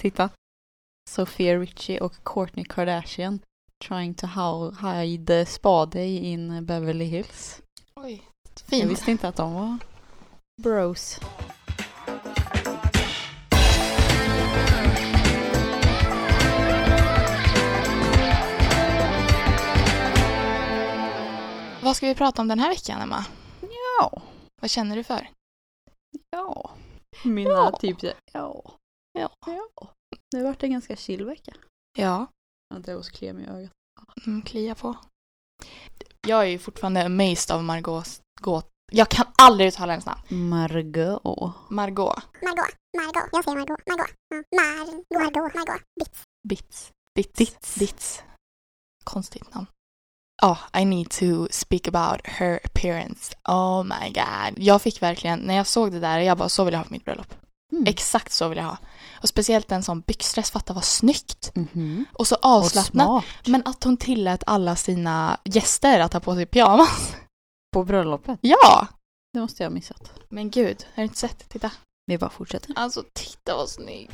Titta. Sophia Richie och Kourtney Kardashian trying to hide spade in Beverly Hills. Oj. Jag Fint. visste inte att de var bros. Vad ska vi prata om den här veckan, Emma? Ja. Vad känner du för? Ja. Mina Ja. typ ja. Ja. ja. Det har varit en ganska chill vecka. Ja, Vänta, jag klia mig i ögat. mm, klia på. Jag är ju fortfarande amazed av Margaux gåt. Jag kan aldrig uttala hennes namn. Margot. Margot. Margot, Margot, jag säger Margot, Margot, ja. Mar, Margot, Margot, Bits. Bits. Bits. Bits. Konstigt namn. Ja, I need to speak about her appearance. Oh my god. Jag fick verkligen, när jag såg det där, jag bara så vill jag ha på mitt bröllop. Mm. Exakt så vill jag ha. Och speciellt en sån byxdress, fatta vad snyggt. Mhm. Och så avslappnat. Men att hon tillät alla sina gäster att ha på sig pyjamas. På bröllopet. Ja! Det måste jag ha missat. Men gud, har du inte sett? Titta. Vi bara fortsätter. Alltså titta vad snygg.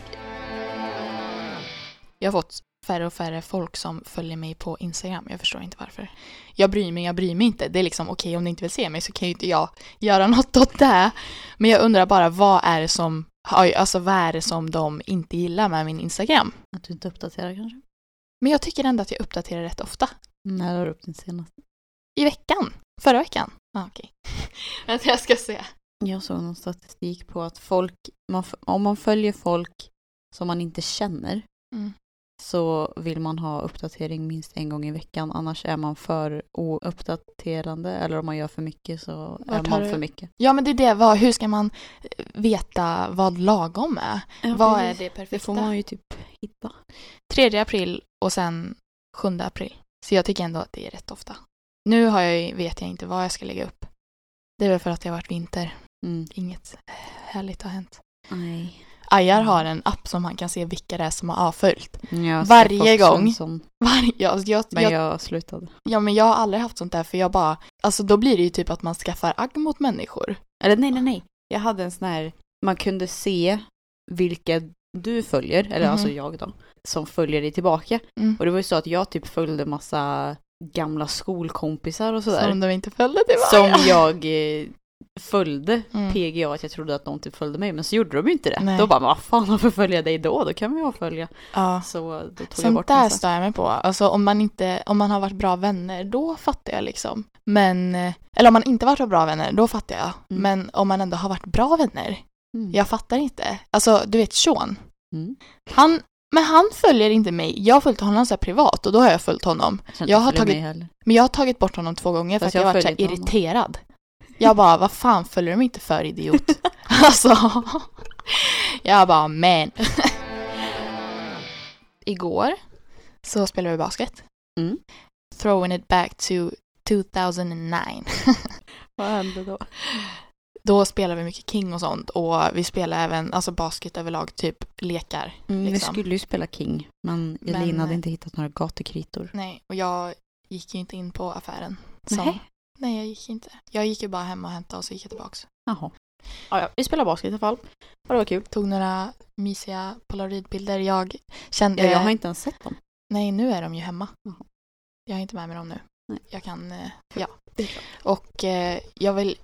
Jag har fått färre och färre folk som följer mig på Instagram. Jag förstår inte varför. Jag bryr mig, jag bryr mig inte. Det är liksom okej om ni inte vill se mig så kan ju inte jag göra något åt det. Men jag undrar bara vad är det som, alltså vad är det som de inte gillar med min Instagram? Att du inte uppdaterar kanske? Men jag tycker ändå att jag uppdaterar rätt ofta. När har du upp din senaste? I veckan. Förra veckan. Ah, okej. Vänta, jag ska se. Jag såg någon statistik på att folk, man, om man följer folk som man inte känner Mm. Så vill man ha uppdatering minst en gång i veckan. Annars är man för ouppdaterande eller om man gör för mycket så Vart är man du- för mycket. Ja, men det är det. Vad, hur ska man eh, veta vad lagom är? vad är det Det perfekta? får man ju typ hitta. 3 april och sen 7 april. Så jag tycker ändå att det är rätt ofta. Nu har jag, vet jag inte vad jag ska lägga upp. Det är väl för att det har varit vinter. Mm. Inget härligt har hänt. Nej. Ajar har en app som man kan se vilka det är som har avföljt. Jag Varje gång. Sån, Varje, jag, jag, men jag, jag slutade. ja, men jag har aldrig haft sånt där för jag bara, alltså då blir det ju typ att man skaffar agg mot människor. Eller nej, nej, nej. Jag hade en sån här, man kunde se vilka du följer, eller Mhm. alltså jag då, som följer dig tillbaka. Mm. Och det var ju så att jag typ följde massa gamla skolkompisar och sådär. Som de inte följde tillbaka. Som jag eh, följde Mm. PGA, att jag trodde att de typ följde mig, men så gjorde de ju inte det. Nej. Då bara, vad fan varför följer jag dig då? Då kan vi ju följa. Ja. Så då tog jag Sånt bort där stör jag mig på. Alltså om man inte, om man har varit bra vänner, då fattar jag liksom. Men, eh, eller om man inte varit bra vänner, då fattar jag. Mm. Men om man ändå har varit bra vänner, Mm. jag fattar inte. Alltså du vet Sean, Mm. han, men han följer inte mig. Jag har följt honom så privat och då har jag följt honom. jag inte har tagit-. Men jag har tagit bort honom två gånger för Fast att jag jag varit så irriterad. Jag bara, vad fan följer de inte för idiot? alltså, jag bara, men. Igår så spelade vi basket. Mm. Throwing it back to 2009. Vad hände då? Då spelade vi mycket King och sånt och vi spelade även alltså basket överlag, typ lekar. Mm, Vi liksom. skulle ju spela King, men Men, Elin hade eh, inte hittat några gatukritor. Nej, och jag gick ju inte in på affären. Som, Nähä. Nej, jag gick inte. Jag gick ju bara hem och hämtade och så gick jag tillbaks. Jaha. Ja, ja, vi spelar basket i alla fall. Och det var kul. Tog några mysiga polaroidbilder. Jag kände... Ja, jag har inte ens sett dem. Nej, nu är de ju hemma. Jaha. Jag har inte med mig dem nu. Nej. Jag kan, eh, ja. Och eh, jag vill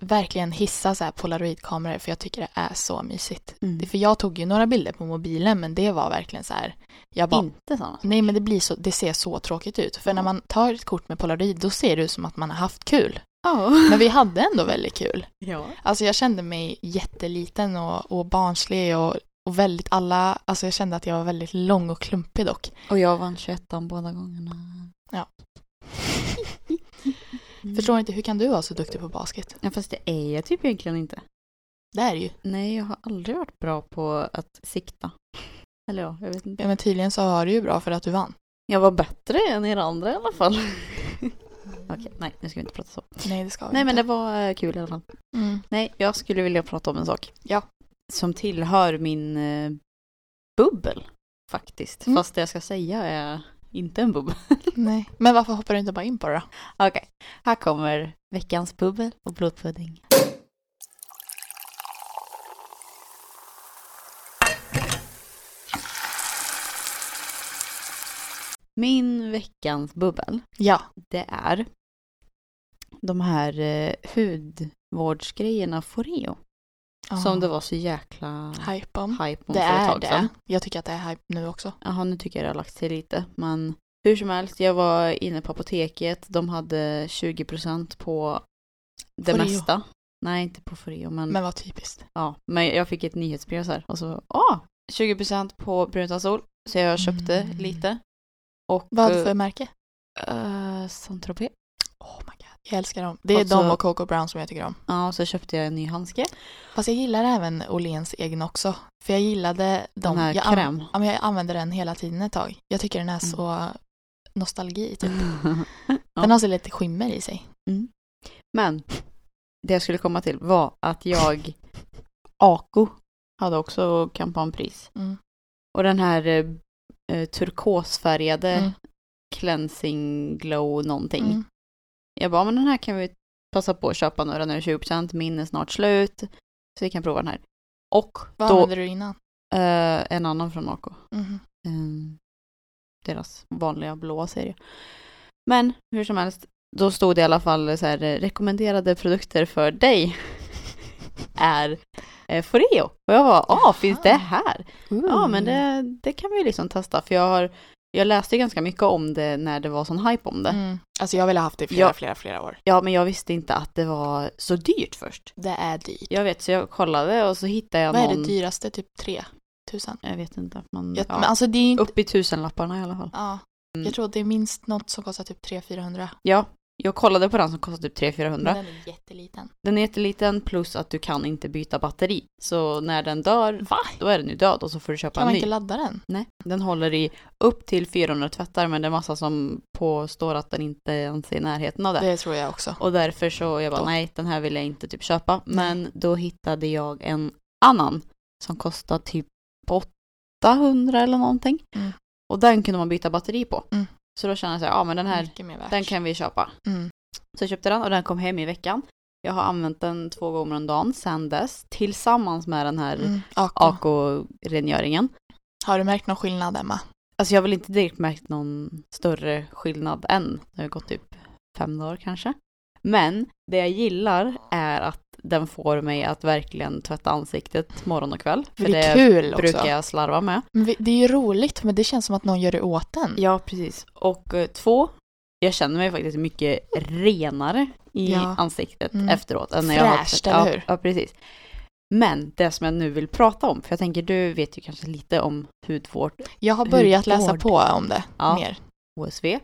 verkligen hissa så här polaroidkameror för jag tycker det är så mysigt. Mm. För jag tog ju några bilder på mobilen men det var verkligen så här. Jag bara, Inte sådana. nej men det blir så, det ser så tråkigt ut. För när man tar ett kort med polaroid då ser det ut som att man har haft kul. Ja. Men vi hade ändå väldigt kul. ja. Alltså jag kände mig jätteliten och, och barnslig och, och väldigt alla, alltså jag kände att jag var väldigt lång och klumpig dock. Och jag vann 21 båda gångerna. Ja. Mm. Förstår inte, hur kan du vara så duktig på basket? Ja, fast det är jag typ egentligen inte. Det är ju. Nej, jag har aldrig varit bra på att sikta. Eller ja, jag vet inte. Ja, men tydligen så var det ju bra för att du vann. Jag var bättre än er andra i alla fall. Okej, nej, nu ska vi inte prata så. Nej, det ska vi Nej, men inte. det var eh, kul i alla fall. Mm. Nej, jag skulle vilja prata om en sak. Ja. Som tillhör min eh, bubbel, faktiskt. Mm. Fast det jag ska säga är inte en bubbel. Nej, men varför hoppar du inte bara in på det då? Okej, okay. här kommer veckans bubbel och blodpudding. Min veckans bubbel, ja. det är de här eh, hudvårdsgrejerna Foreo. Som det var så jäkla Hype om. hype om Det för ett är tag sedan. det. Jag tycker att det är hype nu också. Jaha, nu tycker jag det har lagt sig lite. Men hur som helst, jag var inne på apoteket. De hade 20% på det Foreo. mesta. Nej, inte på Foreo, men, Men vad typiskt. ja. Men jag fick ett nyhetsbrev så här. Och så, ah, 20% på bruntonsol. Så jag köpte Mm. lite. Och... Vad eh, för märke? Uh, Saint-Tropez. Oh my. Jag älskar dem. Det är Och så- de och Coco Brown som jag tycker om. Ja, och så köpte jag en ny handske. Fast jag gillar även Åhléns egen också. För jag gillade dem. Den här jag, crème. ja, men jag använder den hela tiden ett tag. Jag tycker den är Mm. så nostalgi typ. Ja. Den har så lite skimmer i sig. Men det jag skulle komma till var att jag, Ako, hade också kampanjpris. Mm. Och den här eh, turkosfärgade Mm. cleansing glow någonting. Mm. Jag bara, men den här kan vi passa på att köpa nu, den är 20%, min är snart slut. Så vi kan prova den här. Och Vad då, använde du innan? eh, en annan från Ako. Mhm. Eh, deras vanliga blåa serie. Men hur som helst, då stod det i alla fall så här, rekommenderade produkter för dig är eh, Foreo. Och jag var, ah, finns det här? Ja, men det, det kan vi liksom testa. För jag har, jag läste ganska mycket om det när det var sån hype om det. Mm. Alltså jag ville ha haft det i flera, Ja. flera, flera år. Ja, men jag visste inte att det var så dyrt först. Det är dyrt. Jag vet, så jag kollade och så hittade jag Vad är någon. det dyraste? Typ 3 tusen? Jag vet inte. Man, Jag, ja, Men alltså det är inte... Upp i tusenlapparna i alla fall. Ja, Mm. jag tror att det är minst något som kostar typ 300-400. Ja, jag kollade på den som kostar typ Men 300-400. den är jätteliten. Den är jätteliten plus att du kan inte byta batteri. Så när den dör, Va? då är den ju död och så får du köpa Kan en man ny. inte ladda den? Nej, den håller i upp till 400 tvättar men det är massa som påstår att den inte ens är i närheten av det. Det tror jag också. Och därför så jag bara Då. nej, den här vill jag inte typ köpa. Men då hittade jag en annan som kostar typ 800 eller någonting. Mm. Och den kunde man byta batteri på. Mm. Så då kände jag så här, ja men den här, den kan vi köpa. Mm. Så jag köpte den och den kom hem i veckan. Jag har använt den två gånger om dagen sedan dess tillsammans med den här Mm. AK. AK-rengöringen. Har du märkt någon skillnad, Emma? Alltså jag har väl inte direkt märkt någon större skillnad än. Det har gått typ fem dagar kanske. Men det jag gillar är att den får mig att verkligen tvätta ansiktet morgon och kväll. För det är det kul också. brukar jag slarva med. Men det är ju roligt, men det känns som att någon gör det åt en. Ja, precis. Och eh, två, jag känner mig faktiskt mycket renare i Ja. ansiktet Mm. efteråt. Än när jag har Fräscht, ja, eller hur? Ja, precis. Men det som jag nu vill prata om, för jag tänker du vet ju kanske lite om hudvård, Jag har börjat läsa Hudvård. på om det Ja. mer. HSV.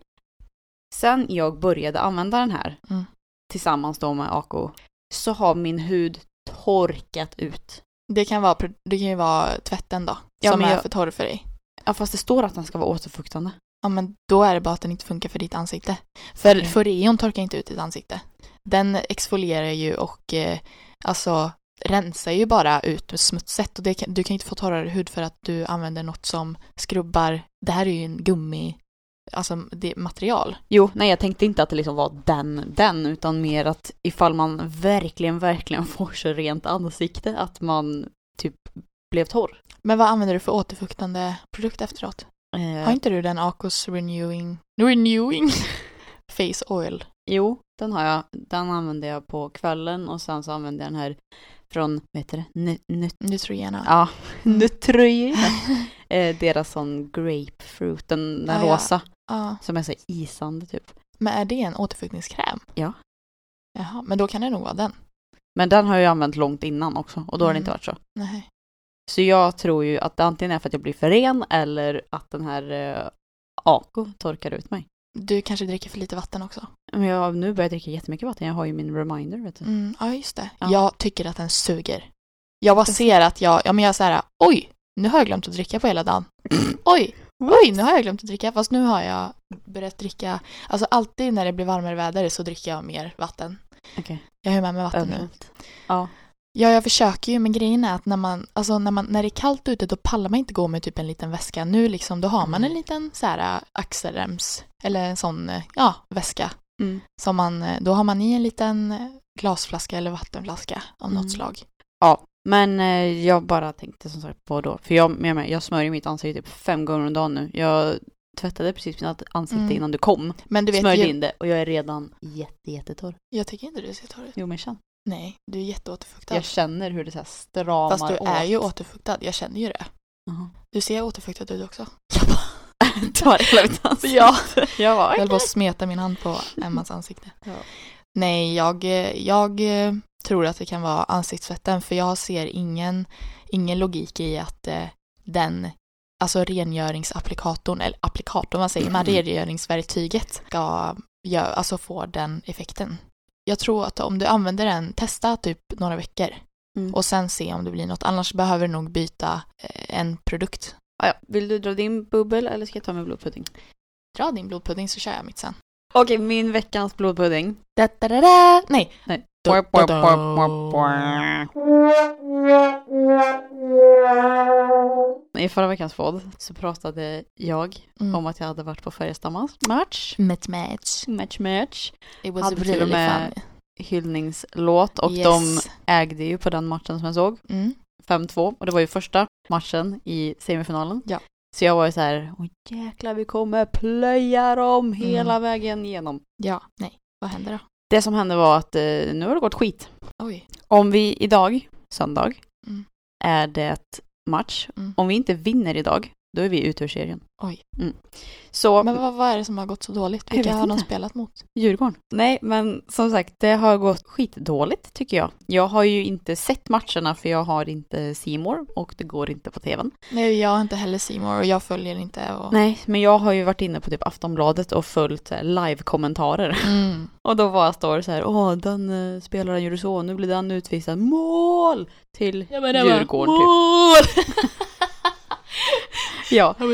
Sen jag började använda den här, Mm. tillsammans då med AK, så har min hud torkat ut. Det kan, vara, det kan ju vara tvätten då, Ja, som är jag- för torr för dig. Ja, fast det står att den ska vara återfuktande. Ja, men då är det bara att den inte funkar för ditt ansikte. För Okej. Foreon torkar inte ut ditt ansikte. Den exfolierar ju och eh, alltså rensar ju bara ut smutset. Och kan, du kan inte få torrare hud för att du använder något som skrubbar. Det här är ju en gummi, alltså det material. Jo, nej jag tänkte inte att det liksom var den, den, utan mer att ifall man verkligen, verkligen får så rent ansikte att man typ blev torr. Men vad använder du för återfuktande produkt efteråt? Eh, Har inte du den Acos Renewing, Renewing Face Oil? Jo, den har jag. Den använde jag på kvällen och sen så använde jag den här från, vad heter det? Nut, nut, Neutrogena. ja, Nutrojena. Eh, deras sån grapefruit, den, den ja. rosa, ja. som är så isande typ. Men är det en återfuktningskräm? Ja. Jaha, men då kan det nog vara den. Men den har jag använt långt innan också och då har det Mm. inte varit så. Nej. Så jag tror ju att det antingen är för att jag blir för ren eller att den här eh, Ako torkar ut mig. Du kanske dricker för lite vatten också? Men jag nu börjat dricka jättemycket vatten, jag har ju min reminder vet du. Mm, ja, just det. Ja. Jag tycker att den suger. Jag bara ser att jag, ja men jag är så här, oj, nu har jag glömt att dricka på hela dagen. Oj, oj, nu har jag glömt att dricka. Fast nu har jag börjat dricka, alltså alltid när det blir varmare väder så dricker jag mer vatten. Okej. Jag har med mig vatten nu. Ja. Ja, jag försöker ju, men grejen är att när man, alltså när man, när det är kallt ute då pallar man inte gå med typ en liten väska. Nu liksom, då har man en liten så här axelrems, eller en sån, eh, ja, väska. Mm. Som man, eh, då har man i en liten glasflaska eller vattenflaska av något Mm. slag. Ja, men eh, jag bara tänkte som sagt på då, för jag, jag, jag smörjer mitt ansikte typ fem gånger om dagen nu. Jag tvättade precis mitt ansikte Mm. innan du kom. Men du vet Smörjde ju, in det och jag är redan jätte, jättetorr. jag tycker inte du ser torr ut. Jo men känn. Nej, du är jätteåterfuktad. Jag känner hur det så här stramar Fast du är åt. ju återfuktad, jag känner ju det. Jaha. Du ser återfuktad ut också. Tar hela mitt ansikte. Ja. Jag var Jag höll på att smeta min hand på Emmas ansikte. Ja. Nej, jag, jag eh, tror att det kan vara ansiktsfetten för jag ser ingen, ingen logik i att eh, den, alltså rengöringsapplikatorn, eller applikatorn, vad säger man, rengöringsverktyget ska gö- alltså få den effekten. Jag tror att om du använder den, testa typ några veckor Mm. och sen se om det blir något. Annars behöver du nog byta eh, en produkt. Ja, ja. Vill du dra din bubbel eller ska jag ta min blodpudding? Dra din blodpudding så kör jag mitt sen. Okej, min veckans blodpudding. Da, da, da, da. Nej. Nej. Da, da, da. I förra veckans podd så pratade jag Mm. om att jag hade varit på Färjestad match. Match match. Match match. It was Hade till och really med fun. Hyllningslåt och Yes. de ägde ju på den matchen som jag såg. Mm. 5-2 och det var ju första matchen i semifinalen. Ja. Så jag var ju så här, åh jäklar vi kommer plöja dem hela Mm. vägen igenom. Ja, nej. Vad hände då? Det som hände var att eh, nu har det gått skit. Oj. Om vi idag, söndag, Mm. är det match. Mm. Om vi inte vinner idag, då är vi ute ur serien. Oj. Mm. Så, Men vad, vad är det som har gått så dåligt? Vilka har de spelat mot? Djurgården. Nej, men som sagt, det har gått skitdåligt tycker jag. Jag har ju inte sett matcherna för jag har inte Simor och det går inte på tvn. Nej, jag har inte heller Simor och jag följer inte. Och... Nej, men jag har ju varit inne på typ Aftonbladet och följt här live-kommentarer. Mm. Och då var står det så här, åh den uh, spelaren gjorde så, nu blir den utvisad. Mål! Till Ja, men det var- Djurgården typ. Ja,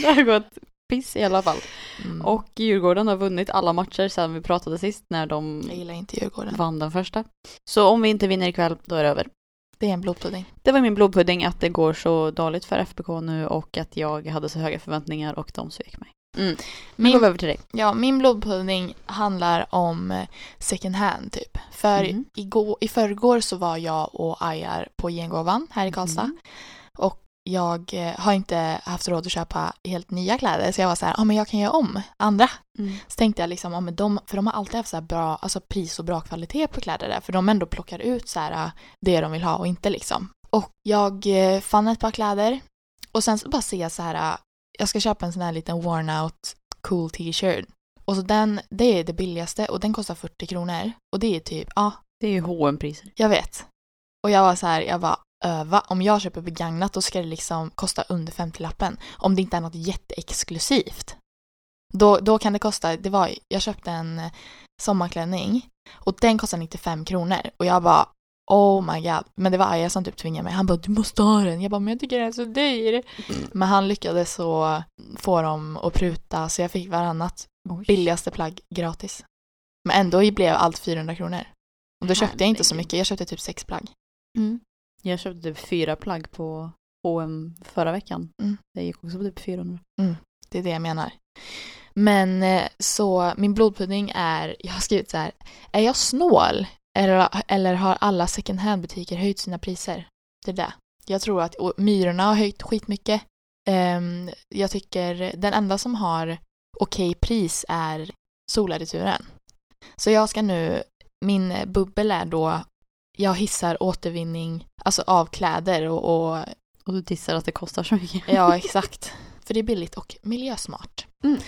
det har gått piss i alla fall. Mm. Och Djurgården har vunnit alla matcher sedan vi pratade sist när de Jag gillar inte Djurgården. vann den första. Så om vi inte vinner ikväll, då är det över. Det är en blodpudding. Det var min blodpudding att det går så dåligt för FBK nu och att jag hade så höga förväntningar och de svek mig. Mm. Nu Min, går vi över till dig. ja, min blodpudding handlar om eh, second hand typ. För Mhm. igår, i förrgår så var jag och Ajar på Gengåvan här i Karlstad. Mhm. Och jag eh, har inte haft råd att köpa helt nya kläder så jag var så här, ja men jag kan göra om andra. Mm. Så tänkte jag liksom, ja men de, för de har alltid haft så bra, alltså pris och bra kvalitet på kläder där. För de ändå plockar ut så här äh, det de vill ha och inte liksom. Och jag eh, fann ett par kläder. Och sen så bara ser jag så här, äh, jag ska köpa en sån här liten worn out cool t-shirt. Och så den, det är det billigaste och den kostar 40 kronor. Och det är typ, ja, Det är ju hm priser jag vet. Och jag var så här, jag var öva. Om jag köper begagnat då ska det liksom kosta under 50-lappen. Om det inte är något jätteexklusivt. Då, då kan det kosta, det var, jag köpte en eh, sommarklänning och den kostar 95 kronor. Och jag bara, oh my god. Men det var Aja som typ tvingade mig. Han bara, du måste ha den. Jag bara, men jag tycker den är så dyr. Men han lyckades så få dem att pruta så jag fick varannat billigaste plagg gratis. Men ändå blev allt 400 kronor. Och då köpte jag inte så Herregud. mycket, jag köpte typ sex plagg. Mm. Jag köpte typ fyra plagg på H&M förra veckan. Mm. Det gick också på typ 400. Det är det jag menar. Men eh, så min blodpudding är, jag har skrivit så här, är jag snål? Eller, eller har alla second hand butiker höjt sina priser? Det är det. Jag tror att Myrorna har höjt skitmycket. Um, jag tycker den enda som har okej pris är Solarituren. Så jag ska nu, min bubbel är då, jag hissar återvinning, alltså av kläder och, och Och du dissar att det kostar så mycket. Ja, exakt. För det är billigt och miljösmart. Mm.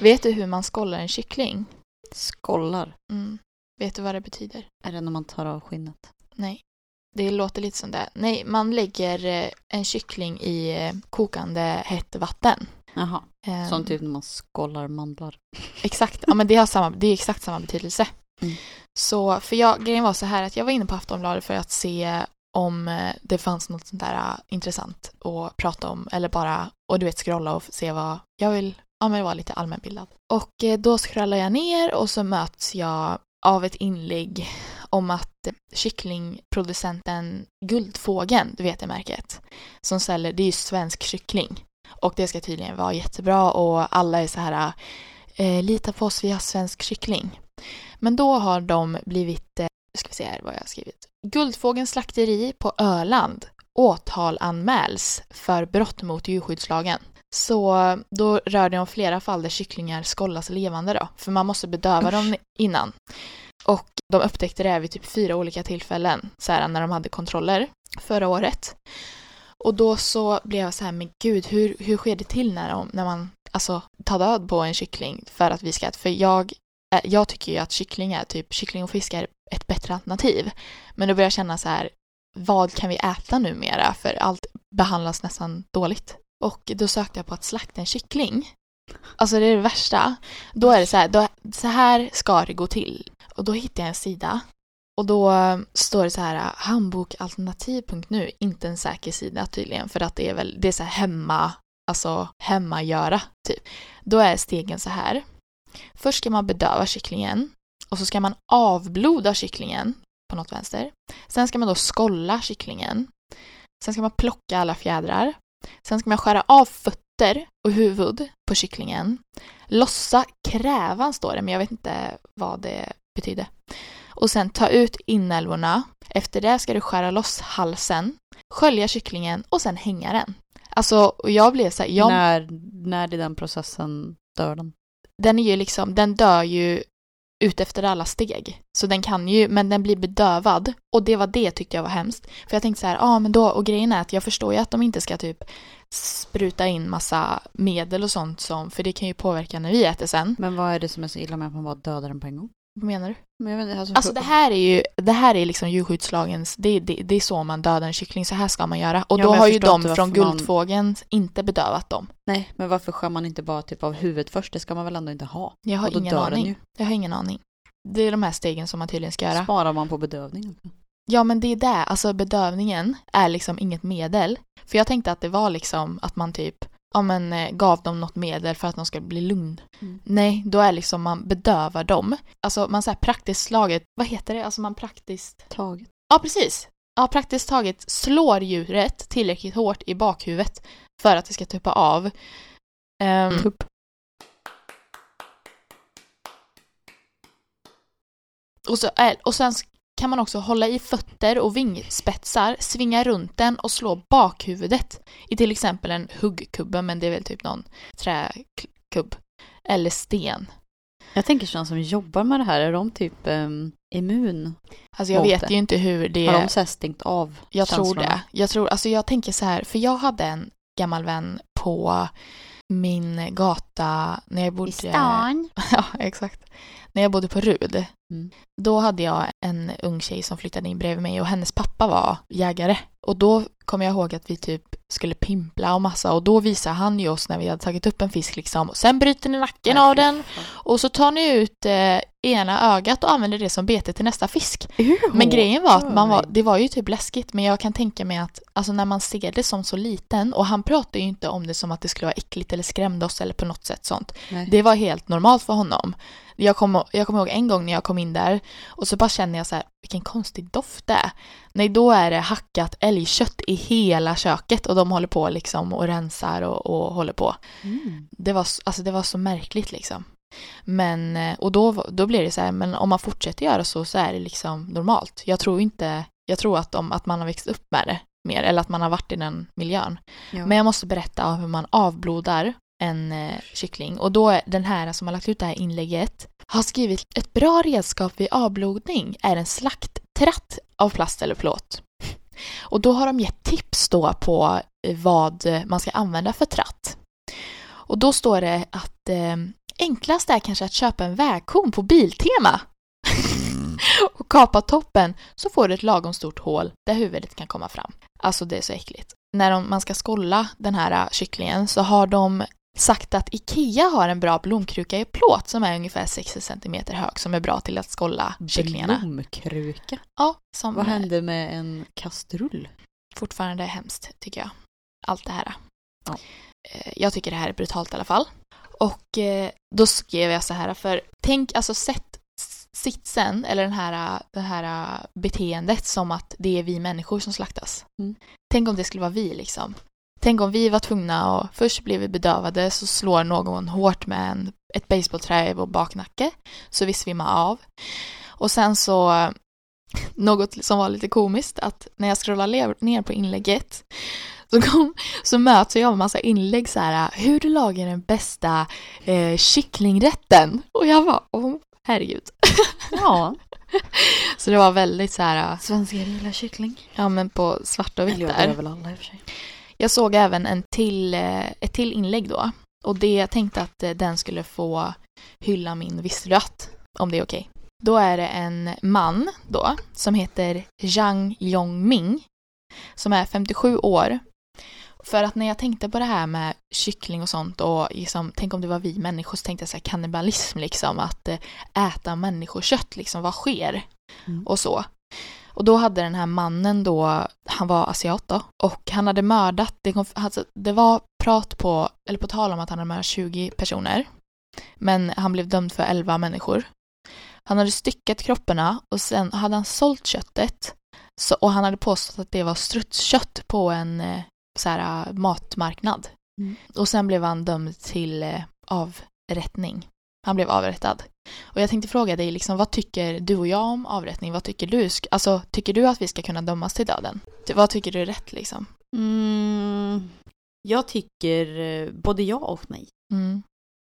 Vet du hur man skollar en kyckling? Skollar. Mm. Vet du vad det betyder? Är det när man tar av skinnet? Nej. Det låter lite som det. Nej, man lägger eh, en kyckling i eh, kokande hett vatten. Jaha. Ehm, Som typ när man skollar mandlar. Exakt, ja men det, har samma, det är exakt samma betydelse. Mm. Så, för jag, grejen var så här att jag var inne på Aftonbladet för att se om eh, det fanns något sånt där intressant att prata om eller bara, och du vet scrolla och se vad jag vill, ja men vara lite allmänbildad. Och eh, då scrollar jag ner och så möts jag av ett inlägg om att kycklingproducenten Guldfågeln, du vet det märket, som säljer, det är ju svensk kyckling. Och det ska tydligen vara jättebra och alla är så här eh, lita på oss, vi har svensk kyckling. Men då har de blivit, eh, ska vi se här vad jag har skrivit. Guldfågelns slakteri på Öland åtalanmäls för brott mot djurskyddslagen. Så då rör det om flera fall där kycklingar skollas levande då, för man måste bedöva dem innan. Och de upptäckte det här vid typ fyra olika tillfällen, så här när de hade kontroller förra året. Och då så blev jag så här, men gud, hur, hur sker det till när, de, när man alltså, tar död på en kyckling för att vi ska? För jag, eh, jag tycker ju att kyckling är typ, kyckling och fisk är ett bättre alternativ. Men då börjar jag känna så här, vad kan vi äta numera? För allt behandlas nästan dåligt. Och då sökte jag på att slakta en kyckling. Alltså det är det värsta. Då är det så här, då, så här ska det gå till. Och då hittade jag en sida. Och då eh, står det så här, eh, handbokalternativ.nu, inte en säker sida tydligen, för att det är väl, det är så här hemma, alltså hemmagöra typ. Då är stegen så här. Först ska man bedöva kycklingen och så ska man avbloda kycklingen på något vänster. Sen ska man då skolla kycklingen. Sen ska man plocka alla fjädrar. Sen ska man skära av fötter och huvud på kycklingen. Lossa krävan står det, men jag vet inte vad det betyder. Och sen ta ut inälvorna. Efter det ska du skära loss halsen, skölja kycklingen och sen hänga den. Alltså, och jag blev så här, jag, När, när i den processen dör den? den är ju liksom, den dör ju ut efter alla steg. Så den kan ju, men den blir bedövad. Och det var det tyckte jag var hemskt. För jag tänkte så här, ja ah, men då, och grejen är att jag förstår ju att de inte ska typ spruta in massa medel och sånt som, för det kan ju påverka när vi äter sen. Men vad är det som är så illa med att man bara dödar den på en gång? Vad menar du? Men jag vet inte, alltså, Alltså det här är ju, det här är liksom djurskyddslagens, det, det, det är så man dödar en kyckling, så här ska man göra. Och Ja, då har ju de från varför man- Guldfågeln inte bedövat dem. Nej, men varför skär man inte bara typ av huvudet först? Det ska man väl ändå inte ha? Jag har ingen aning. Jag har ingen aning. Det är de här stegen som man tydligen ska göra. Sparar man på bedövningen? Ja men det är det, alltså bedövningen är liksom inget medel. För jag tänkte att det var liksom att man typ ja, men, eh, gav dem något medel för att de ska bli lugn. Mm. Nej, då är liksom man bedövar dem. Alltså man säger praktiskt slaget, vad heter det? Alltså man praktiskt... Taget. Ja precis. Ja, praktiskt taget slår djuret tillräckligt hårt i bakhuvudet för att det ska tuppa av. Ehm, Tupp. Och, så, och sen kan man också hålla i fötter och vingspetsar, svinga runt den och slå bakhuvudet i till exempel en huggkubbe, men det är väl typ någon träkubb. Eller sten. Jag tänker sådana som jobbar med det här, är de typ um, immun? Alltså jag vet det. ju inte hur det Har är. de så stängt av Jag tror känslorna? det. Jag tror, alltså jag tänker så här, för jag hade en gammal vän på min gata när jag bodde... Ja, exakt. När jag bodde på Rud. Mm. Då hade jag en ung tjej som flyttade in bredvid mig och hennes pappa var jägare. Och då kommer jag ihåg att vi typ skulle pimpla och massa och då visade han ju oss när vi hade tagit upp en fisk liksom. Sen bryter ni nacken av den och så tar ni ut eh, ena ögat och använder det som bete till nästa fisk. Men grejen var att man var, det var ju typ läskigt men jag kan tänka mig att alltså när man ser det som så liten och han pratar ju inte om det som att det skulle vara äckligt eller skrämde oss eller på något sätt sånt. Nej. Det var helt normalt för honom. Jag kommer jag kommer ihåg en gång när jag kom in där och så bara känner jag så här, vilken konstig doft det är. Nej, då är det hackat älgkött i hela köket och de håller på liksom och rensar och, och håller på. Mm. Det var, alltså det var så märkligt liksom. Men, eh, och då, då blir det så här, men om man fortsätter göra så så är det liksom normalt. Jag tror inte, jag tror att, de, att man har växt upp med det mer, eller att man har varit i den miljön. Ja. Men jag måste berätta om hur man avblodar en eh, kyckling. Och då är den här som har lagt ut det här inlägget har skrivit ett bra redskap vid avblodning är en slakttratt av plast eller plåt. Och då har de gett tips då på eh, vad man ska använda för tratt. Och då står det att eh, enklast är kanske att köpa en vägkon på Biltema och kapa toppen så får du ett lagom stort hål där huvudet kan komma fram. Alltså det är så äckligt. När de, man ska skolla den här eh, kycklingen så har de sagt att IKEA har en bra blomkruka i plåt som är ungefär 60 cm hög som är bra till att skolla kycklingarna. Blomkruka. Ja, som Vad hände med en kastrull? fortfarande hemskt tycker jag. Allt det här. Ja. Eh, Jag tycker det här är brutalt i alla fall. Och eh, då skrev jag så här för tänk alltså sätt sitsen eller den här, det här eh, beteendet som att det är vi människor som slaktas. Mm. Tänk om det skulle vara vi liksom. Tänk om vi var tvungna och först blir vi bedövade så slår någon hårt med en, ett basebollträ i vår baknacke så vi svimmar av. Och sen så något som var lite komiskt att när jag scrollar ner på inlägget så, kom, så möts jag av en massa inlägg så här hur du lagar den bästa eh, kycklingrätten och jag var åh herregud. Ja, Så det var väldigt så här svenskar gillar kyckling. ja men på svart och vitt där. alla i och för sig. Jag såg även en till, eh, ett till inlägg då. Och det jag tänkte att eh, den skulle få hylla min att, om det är okej. Då är det en man då som heter Zhang Yongming som är 57 år. För att när jag tänkte på det här med kyckling och sånt och liksom, tänk om det var vi människor så tänkte jag så här kannibalism liksom att eh, äta människokött liksom, vad sker? Mm. Och så. Och då hade den här mannen då, han var asiat då, och han hade mördat, det, kom, alltså, det var prat på, eller på tal om att han hade mördat 20 personer. Men han blev dömd för 11 människor. Han hade styckat kropparna och sen hade han sålt köttet. Så, och han hade påstått att det var strutskött på en eh, så här, eh, matmarknad. Mm. Och sen blev han dömd till eh, avrättning. Han blev avrättad. Och jag tänkte fråga dig, liksom, vad tycker du och jag om avrättning? Vad tycker du? Alltså, tycker du att vi ska kunna dömas till döden? Vad tycker du är rätt liksom? Mm, jag tycker eh, både ja och nej. Mm.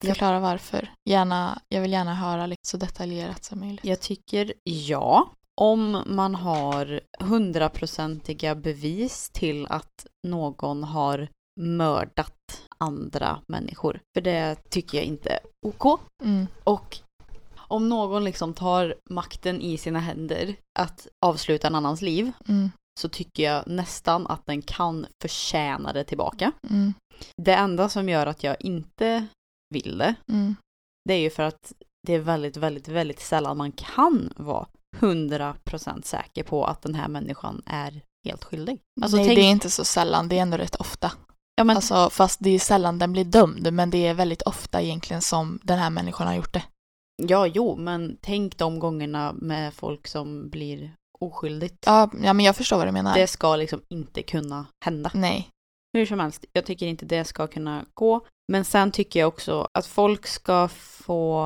Förklara varför. Gärna, jag vill gärna höra lite så detaljerat som möjligt. Jag tycker ja. Om man har hundraprocentiga bevis till att någon har mördat andra människor. För det tycker jag inte är OK. Mm. Och om någon liksom tar makten i sina händer att avsluta en annans liv Mm. så tycker jag nästan att den kan förtjäna det tillbaka. Mm. Det enda som gör att jag inte vill det, Mm. det är ju för att det är väldigt, väldigt, väldigt sällan man kan vara 100% säker på att den här människan är helt skyldig. Alltså, Nej, tänk- det är inte så sällan. Det är ändå rätt ofta. Ja, men, Alltså, fast det är sällan den blir dömd, men det är väldigt ofta egentligen som den här människan har gjort det. ja, jo, men tänk de gångerna med folk som blir oskyldigt. Ja, ja men jag förstår vad du menar. Det ska liksom inte kunna hända. Nej. Hur som helst, jag tycker inte det ska kunna gå. Men sen tycker jag också att folk ska få...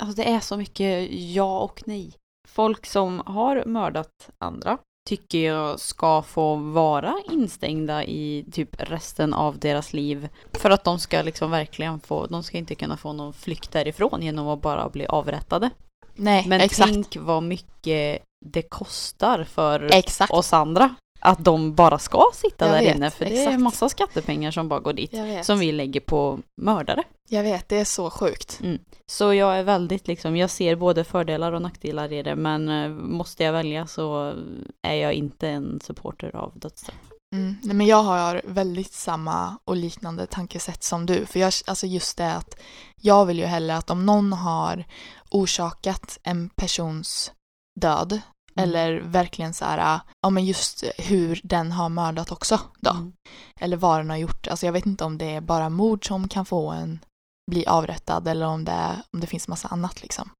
Alltså det är så mycket ja och nej. Folk som har mördat andra tycker jag ska få vara instängda i typ resten av deras liv. För att de ska liksom verkligen få, de ska inte kunna få någon flykt därifrån genom att bara bli avrättade. Nej, Men exakt. tänk vad mycket det kostar för Exakt. oss andra. Att de bara ska sitta Jag där vet, inne. För det är exakt. massa skattepengar som bara går dit. Som vi lägger på mördare. Jag vet, det är så sjukt. Så jag är väldigt liksom, jag ser både fördelar och nackdelar i det. Men eh, måste jag välja så är jag inte en supporter av dödsstraff. Mm. Nej, men jag har väldigt samma och liknande tankesätt som du. För jag, alltså just det att jag vill ju hellre att om någon har orsakat en persons död Mm. eller verkligen så här, ja men just hur den har mördat också då. Mm. Eller vad den har gjort. Alltså jag vet inte om det är bara mord som kan få en bli avrättad eller om det, om det finns massa annat liksom.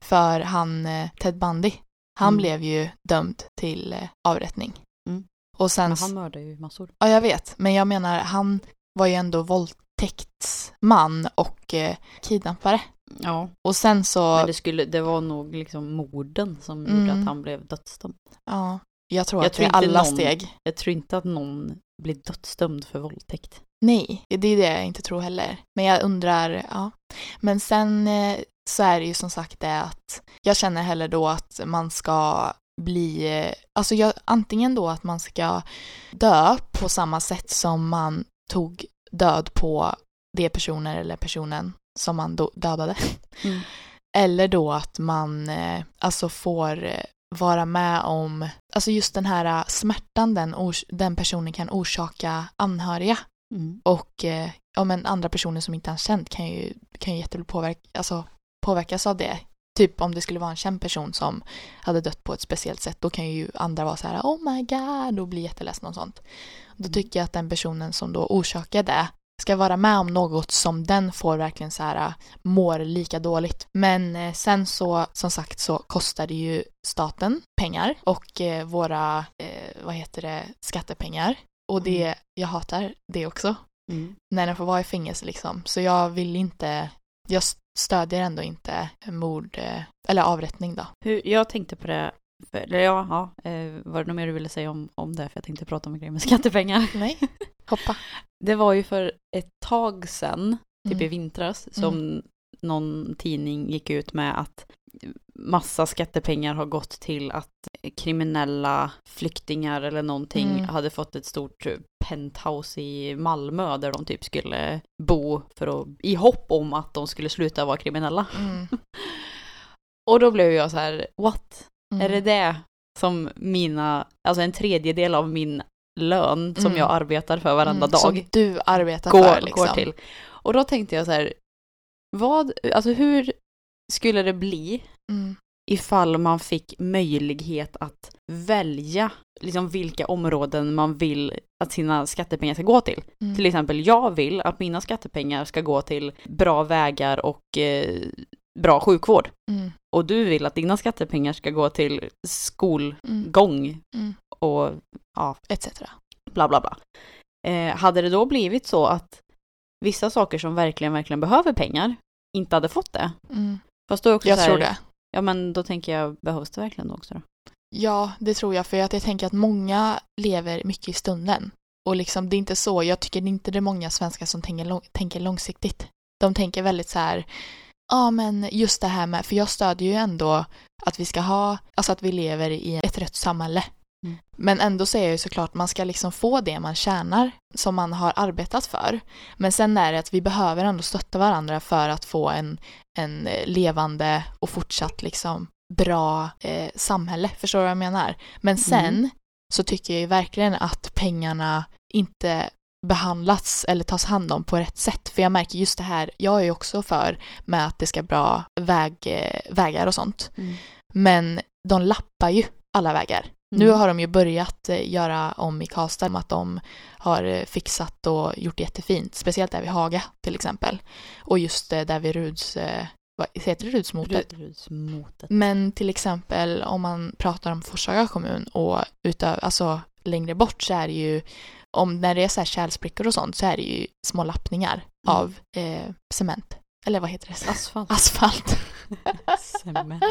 För han, eh, Ted Bundy, han Mm. blev ju dömd till eh, avrättning. Mm. Och sen Men han mördar ju massor. Ja, jag vet. Men jag menar, han var ju ändå våldtäktsman och eh, kidnappare. Ja. Och sen så, Men det, skulle, det var nog liksom morden som Mm. gjorde att han blev dödsdömd. ja, jag tror Jag att tror det är alla någon- steg. Jag tror inte att någon blir dödsdömd för våldtäkt. Nej, det är det jag inte tror heller. Men jag undrar, ja. Men sen eh, så är det ju som sagt det att jag känner heller då att man ska bli, eh, alltså jag, antingen då att man ska dö på samma sätt som man tog död på de personer eller personen som man dödade. Mm. Eller då att man eh, alltså får eh, vara med om, alltså just den här eh, smärtan den, den personen kan orsaka anhöriga. Mm. Och ja, men andra personer som inte har känt kan ju, kan ju jätteväl påverka, alltså, påverkas av det. Typ om det skulle vara en känd person som hade dött på ett speciellt sätt, då kan ju andra vara så här oh my god och bli jätteledsen och sånt. Då Mm. tycker jag att den personen som då orsakar det ska vara med om något som den får verkligen så här mår lika dåligt. Men eh, sen så, som sagt, så kostar det ju staten pengar och eh, våra, vad heter det, skattepengar. Och det, jag hatar det också. Mm. När den får vara i fängelse liksom. Så jag vill inte, jag stödjer ändå inte mord eller avrättning då. Hur, jag tänkte på det, för, ja, ja eh, var det något mer du ville säga om, om det? För jag tänkte prata om en grej med skattepengar. Nej, hoppa. Det var ju för ett tag sedan, typ Mm. i vintras, som någon tidning gick ut med att massa skattepengar har gått till att kriminella flyktingar eller någonting Mm. hade fått ett stort penthouse i Malmö där de typ skulle bo för att, i hopp om att de skulle sluta vara kriminella. Mm. Och då blev jag så här, what? Mm. Är det det som mina, alltså en tredjedel av min lön som Mm. jag arbetar för varenda Mm, dag Som du arbetar går, för liksom. går till. Och då tänkte jag så här, vad, alltså hur skulle det bli Mm. ifall man fick möjlighet att välja liksom vilka områden man vill att sina skattepengar ska gå till. Mm. Till exempel, jag vill att mina skattepengar ska gå till bra vägar och eh, bra sjukvård. Mm. Och du vill att dina skattepengar ska gå till skolgång Mm. Mm. och ja, Etc. bla bla bla. Eh, hade det då blivit så att vissa saker som verkligen, verkligen behöver pengar inte hade fått det? Mm. Fast då också Jag här, tror det. Ja men då tänker jag, behövs det verkligen då också då? Ja, det tror jag. För att jag tänker att många lever mycket i stunden. Och liksom, det är inte så, jag tycker inte det är många svenskar som tänker, lång, tänker långsiktigt. De tänker väldigt så här, ja men just det här med, för jag stödjer ju ändå att vi ska ha, alltså att vi lever i ett rätt samhälle. Mm. Men ändå säger jag ju såklart, man ska liksom få det man tjänar som man har arbetat för. Men sen är det att vi behöver ändå stötta varandra för att få en, en eh, levande och fortsatt liksom bra eh, samhälle. Förstår du vad jag menar? Men sen Mm. så tycker jag ju verkligen att pengarna inte behandlats eller tas hand om på rätt sätt. För jag märker just det här, jag är ju också för med att det ska bra väg, eh, vägar och sånt. Men de lappar ju alla vägar. Nu Mm. har de ju börjat eh, göra om i Karlstad att de har eh, fixat och gjort jättefint. Speciellt där vid Haga till exempel. Och just där vid Ruds, vad heter det Rudsmotet? Rudrudsmotet. Men till exempel om man pratar om Forshaga kommun och utav, alltså längre bort så är det ju om när det är så här kärlsprickor och sånt så är det ju små lappningar Mm. av eh, cement. Eller vad heter det? Asfalt. Asfalt. Cement.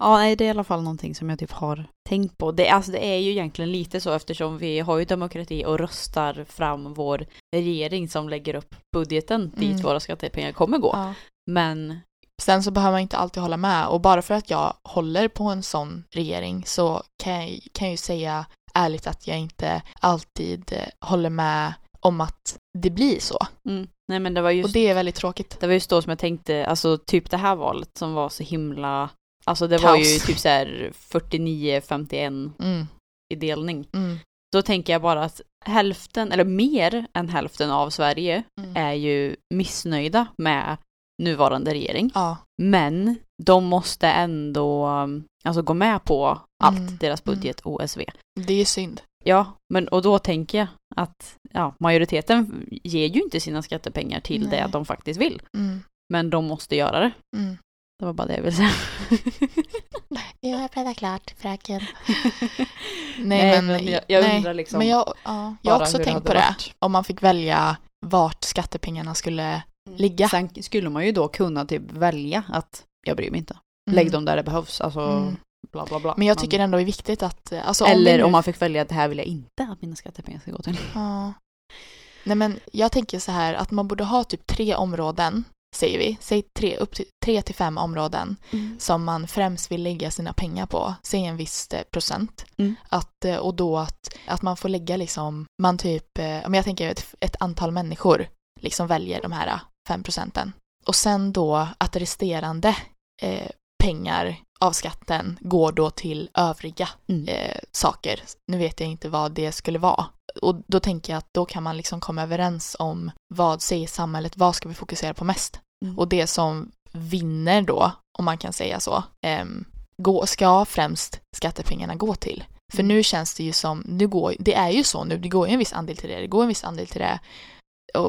Ja, nej, det är i alla fall någonting som jag typ har tänkt på. Det, alltså, det är ju egentligen lite så eftersom vi har ju demokrati och röstar fram vår regering som lägger upp budgeten dit Mm. våra skattepengar kommer gå. ja. Men Sen så behöver man inte alltid hålla med och bara för att jag håller på en sån regering så kan jag, kan jag ju säga ärligt att jag inte alltid eh, håller med om att det blir så. mm, nej, men det var Och just det är väldigt tråkigt. det var just då som jag tänkte, alltså typ det här valet som var så himla, alltså det var ju Kaos. typ så här 49-51 Mm, i delning. mm, Då tänker jag bara att hälften, eller mer än hälften av Sverige mm. är ju missnöjda med nuvarande regering. Ja. Men de måste ändå alltså, gå med på allt, Mm, deras budget, OSV. Det är synd. Ja, men och då tänker jag att ja, majoriteten ger ju inte sina skattepengar till Nej. det de faktiskt vill. Mm, Men de måste göra det. mm. Det var bara det jag ville säga. Jag har pratat klart, fröken. Nej, men jag- jag nej, undrar liksom Men jag, ja, jag har också tänkt på det. varit. Om man fick välja vart skattepengarna skulle ligga. Sen skulle man ju då kunna typ välja att jag bryr mig inte. Mm. Lägg dem där det behövs, alltså Mm. bla bla bla. Men jag tycker ändå det är viktigt att... Alltså, om Eller vi nu- om man fick välja att det här vill jag inte att mina skattepengar ska gå till. Ja. Nej men jag tänker så här att man borde ha typ tre områden, säger vi. Säg tre, upp till, tre till fem områden som man främst vill lägga sina pengar på. Säg en viss eh, procent. Mm. Att, eh, och då att, att man får lägga liksom, man typ, eh, om jag tänker ett, ett antal människor liksom väljer de här eh, fem procenten. Och sen då att resterande eh, pengar av skatten går då till övriga Mm. eh, saker. Nu vet jag inte vad det skulle vara. Och då tänker jag att då kan man liksom komma överens om vad säger samhället, vad ska vi fokusera på mest? Mm. Och det som vinner då, om man kan säga så, ehm, gå, ska främst skattepengarna gå till. För Mm. nu känns det ju som, nu går, det är ju så nu, det går ju en viss andel till det, det går en viss andel till det.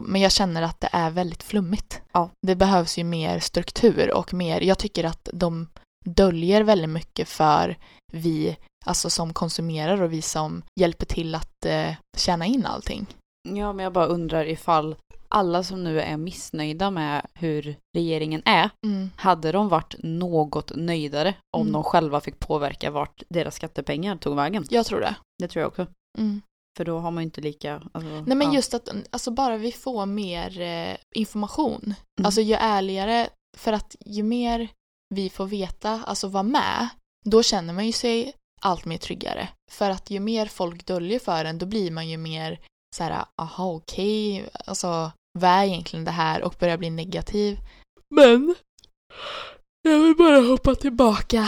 Men jag känner att det är väldigt flummigt. Ja. Det behövs ju mer struktur och mer, jag tycker att de döljer väldigt mycket för vi alltså som konsumerar och vi som hjälper till att eh, tjäna in allting. Ja, men jag bara undrar ifall alla som nu är missnöjda med hur regeringen är, hade de varit något nöjdare om Mm. de själva fick påverka vart deras skattepengar tog vägen? Jag tror det. Det tror jag också. För då har man ju inte lika... Alltså, Nej men ja. just att alltså bara vi får mer eh, information. Mm. Alltså ju ärligare, för att ju mer vi får veta, alltså vara med, då känner man ju sig allt mer tryggare. För att ju mer folk döljer för en, då blir man ju mer så här, aha okej, alltså vad är egentligen det här och börjar bli negativ. Men jag vill bara hoppa tillbaka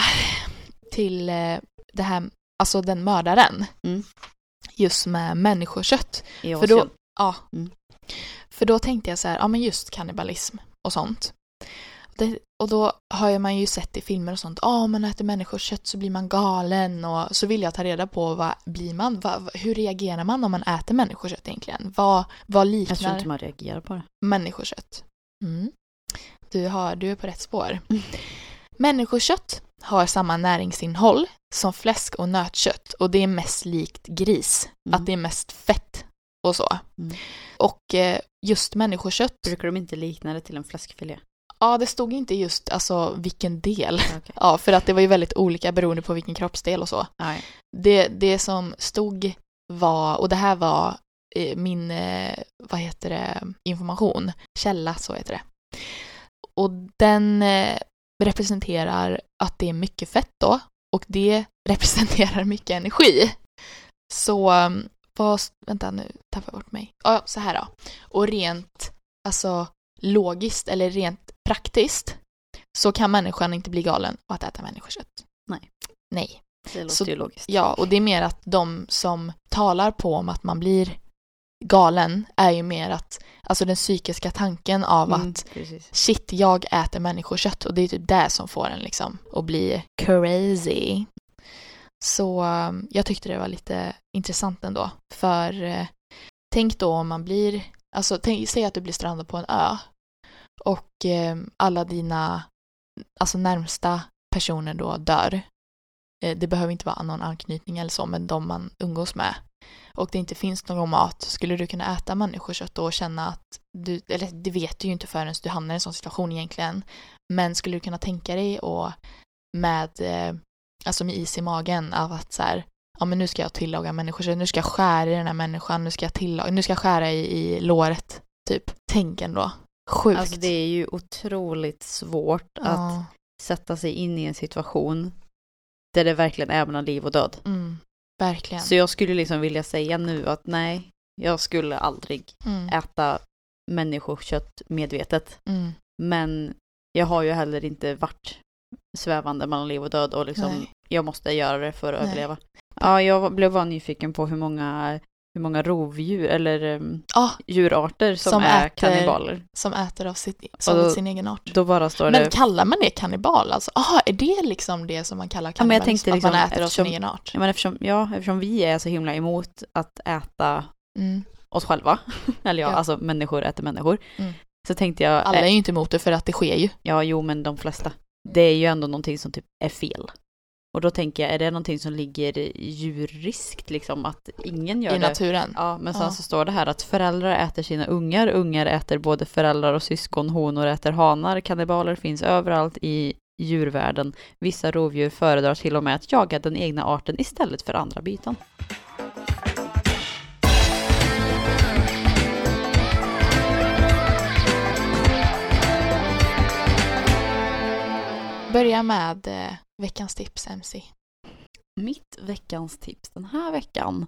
till eh, det här, alltså den mördaren. Mm. Just med människokött. I För då, ja. Mm. För då tänkte jag så här, ja men just kannibalism och sånt. Det, och då har man ju sett i filmer och sånt, ja man äter människokött så blir man galen och så vill jag ta reda på vad blir man, vad, hur reagerar man om man äter människokött egentligen? Vad, vad Jag tror liknar inte man reagerar på det. människokött? Mm. Du, har, du är på rätt spår. Mm. Människokött har samma näringsinnehåll som fläsk och nötkött och det är mest likt gris. Mm. Att det är mest fett och så. Mm. Och eh, just människokött, Brukar de inte likna det till en fläskfilé? ja det stod inte just alltså vilken del. Okej. Ja, för att det var ju väldigt olika beroende på vilken kroppsdel och så. Det, det som stod var, och det här var eh, min, eh, vad heter det, information, källa så heter det. Och den representerar att det är mycket fett då och det representerar mycket energi. Så, um, vad, vänta nu tappar jag bort mig. Ja, så här då. Och rent, alltså logiskt eller rent praktiskt så kan människan inte bli galen av att äta människokött. Nej. Nej. Det låter Så- ju logiskt. Ja, och det är mer att de som talar på om att man blir galen är ju mer att, alltså den psykiska tanken av Mm, att precis. shit, jag äter människokött och det är typ det som får en liksom att bli crazy. Så um, jag tyckte det var lite intressant ändå. För eh, tänk då om man blir, alltså tänk, säg att du blir strandad på en ö och eh, alla dina alltså närmsta personer då dör. Eh, det behöver inte vara någon anknytning eller så, men de man umgås med. Och det inte finns någon mat, skulle du kunna äta människokött då och känna att du, eller det vet du ju inte förrän du hamnar i en sån situation egentligen. Men skulle du kunna tänka dig och med, eh, alltså med is i magen av att så här, ja men nu ska jag tillaga människokött, nu ska jag skära i den här människan, nu ska jag tillaga, nu ska jag skära i, i låret, typ. Tänk ändå. Sjukt. Alltså det är ju otroligt svårt att Ja. sätta sig in i en situation där det verkligen är mellan liv och död. Mm, verkligen. Så jag skulle liksom vilja säga nu att nej, jag skulle aldrig Mm, äta människokött medvetet. mm, Men jag har ju heller inte varit svävande mellan liv och död och liksom Nej. jag måste göra det för att Nej. överleva. Ja, jag blev bara nyfiken på hur många, hur många rovdjur eller um, Ah, djurarter som, Som är äter- kannibaler. som äter av sitt, som då- sin egen art. Då bara står Men det... kallar man det kannibal? Alltså, ah, är det liksom det som man kallar Ja, men jag tänkte att man liksom, äter av sin eftersom- egen art? Ja, men eftersom, ja, eftersom vi är så himla emot att äta Mm. oss själva, eller ja, Ja. alltså människor äter människor, Mm. så tänkte jag, Alla är ju inte emot det för att det sker ju. ja jo men de flesta, det är ju ändå någonting som typ är fel. Och då tänker jag, är det någonting som ligger djuriskt liksom, att ingen gör I det? naturen. Ja, men sen Ja. så står det här att föräldrar äter sina ungar, ungar äter både föräldrar och syskon, honor äter hanar, kannibaler finns överallt i djurvärlden. Vissa rovdjur föredrar till och med att jaga den egna arten istället för andra byten. Börja med eh, veckans tips, MC. Mitt veckans tips den här veckan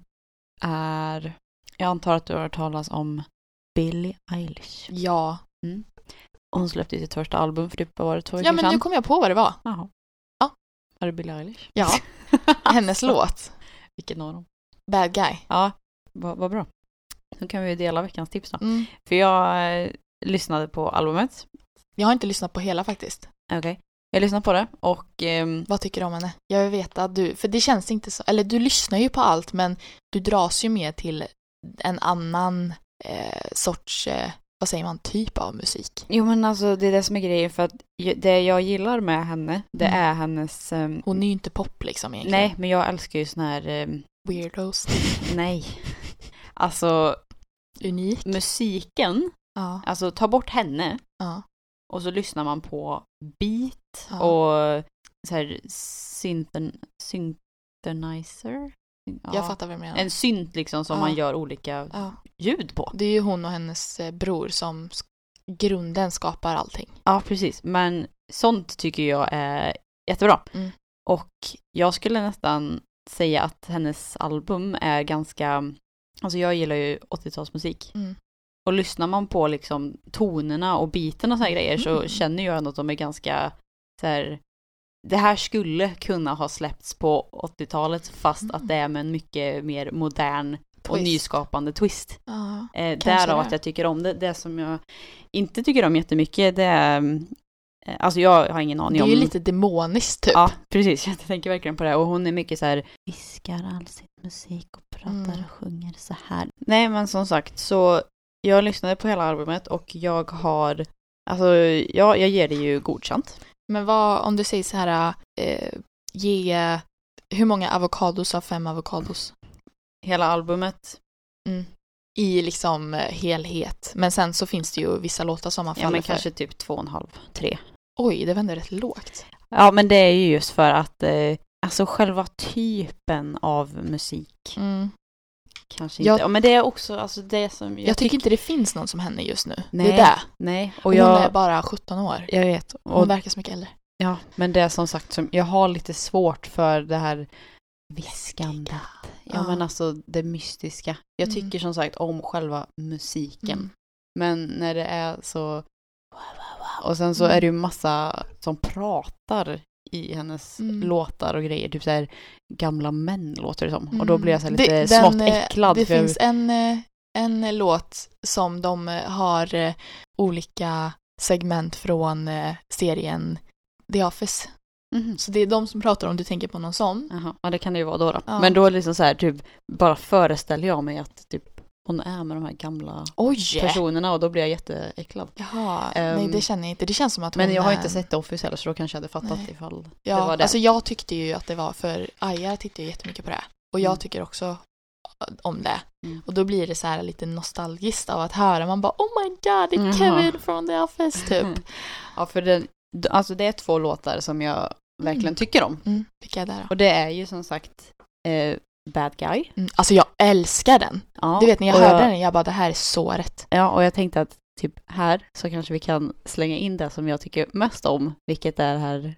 är, jag antar att du har hört talas om Billie Eilish. Ja. Hon släppte sitt första album för typ, var det, två veckor Ja, men nu kom jag på vad det var. Jaha. Ja. Var det Billie Eilish? Ja. Hennes låt. Vilken av dem? Bad Guy. Ja, vad vad bra. Då kan vi dela veckans tips då. Mm. För jag eh, lyssnade på albumet. Jag har inte lyssnat på hela faktiskt. Okej. Jag lyssnade på det och ehm, Vad tycker du om henne? Jag vill veta, du, för det känns inte så, eller du lyssnar ju på allt men du dras ju mer till en annan eh, sorts, eh, vad säger man, typ av musik. Jo men alltså det är det som är grejen för att det jag gillar med henne det Mm. är hennes... ehm, Hon är ju inte pop liksom egentligen. nej men jag älskar ju sån här... ehm, Weirdos. nej. Alltså Unik. musiken, Ja, alltså ta bort henne ja, och så lyssnar man på beat Ja. och så här synthen, synthenizer. Ja. jag fattar vad du menar. En synt liksom som Ja. man gör olika ljud på. Det är ju hon och hennes eh, bror som grunden skapar allting. Ja, precis. Men sånt tycker jag är jättebra. Mm. Och jag skulle nästan säga att hennes album är ganska, alltså jag gillar ju 80-talsmusik. Mm. Och lyssnar man på liksom tonerna och biten och här grejer så Mm. känner jag ändå att de är ganska så här, det här skulle kunna ha släppts på 80-talet fast Mm. att det är med en mycket mer modern och Twist. nyskapande twist. Ja. Eh, därav det. att jag tycker om det. Det som jag inte tycker om jättemycket det är, mm, eh, alltså jag har ingen Det aning är om. ju lite demoniskt typ. Ja, precis. Jag tänker verkligen på det. Och hon är mycket så här, viskar all sin musik och pratar Mm. och sjunger så här. Nej, men som sagt, så jag lyssnade på hela albumet och jag har, alltså ja, jag ger det ju godkänt. Men vad, om du säger så här, eh, ge, hur många avokados av fem avokados? Hela albumet, Mm. I liksom eh, helhet. Men sen så finns det ju vissa låtar som man ja faller men för. kanske typ två och en halv, tre. Oj, det vände rätt lågt. Ja, men det är ju just för att, eh, alltså själva typen av musik Mm. Kanske Jag- inte, ja men det är också, alltså det som Jag, tycker inte det finns någon som henne just nu. Nej, det är det. Nej, och Och jag, Hon är bara 17 år. jag vet. Hon Och verkar så mycket äldre. Ja, men det är som sagt, som, jag har lite svårt för det här viskandet. Ja, Ja. men alltså det mystiska. Jag Mm. tycker som sagt om själva musiken. Mm. Men när det är så... Och sen så Mm. är det ju massa som pratar i hennes Mm. låtar och grejer. Typ så här gamla män låter det som. Och då blir jag så Mm. lite Det- smått den, eh, äcklad. Det för jag- finns en, eh, en låt som de eh, har eh, olika segment från eh, serien The Office. Mhm. Så det är de som pratar om du tänker på någon sån. Jaha, ja det kan det ju vara då. då. Ja. Men då är det liksom så här, typ, bara föreställer jag mig att typ hon är med de här gamla Oj! personerna och då blir jag jätteäcklad. Jaha, Ehm, nej det känner jag inte. Det känns som att Men hon jag har är- inte sett The Office heller så då kanske jag hade fattat Nej. ifall Ja, det var det. alltså jag tyckte ju att det var för Aja tittar ju jättemycket på det. Och jag Mm. tycker också om det. Mm. Och då blir det så här lite nostalgiskt av att höra. Man bara oh my god, det är. Kevin från The Office typ. ja, för det, alltså det är två låtar som jag verkligen Mm. tycker om. Mm, vilka är det då? Och det är ju som sagt eh, Bad Guy. Mm, alltså jag älskar den. Ja, Du vet när jag hörde den, jag bara det här är så rätt. Ja, och jag tänkte att typ här så kanske vi kan slänga in det som jag tycker mest om, vilket är här.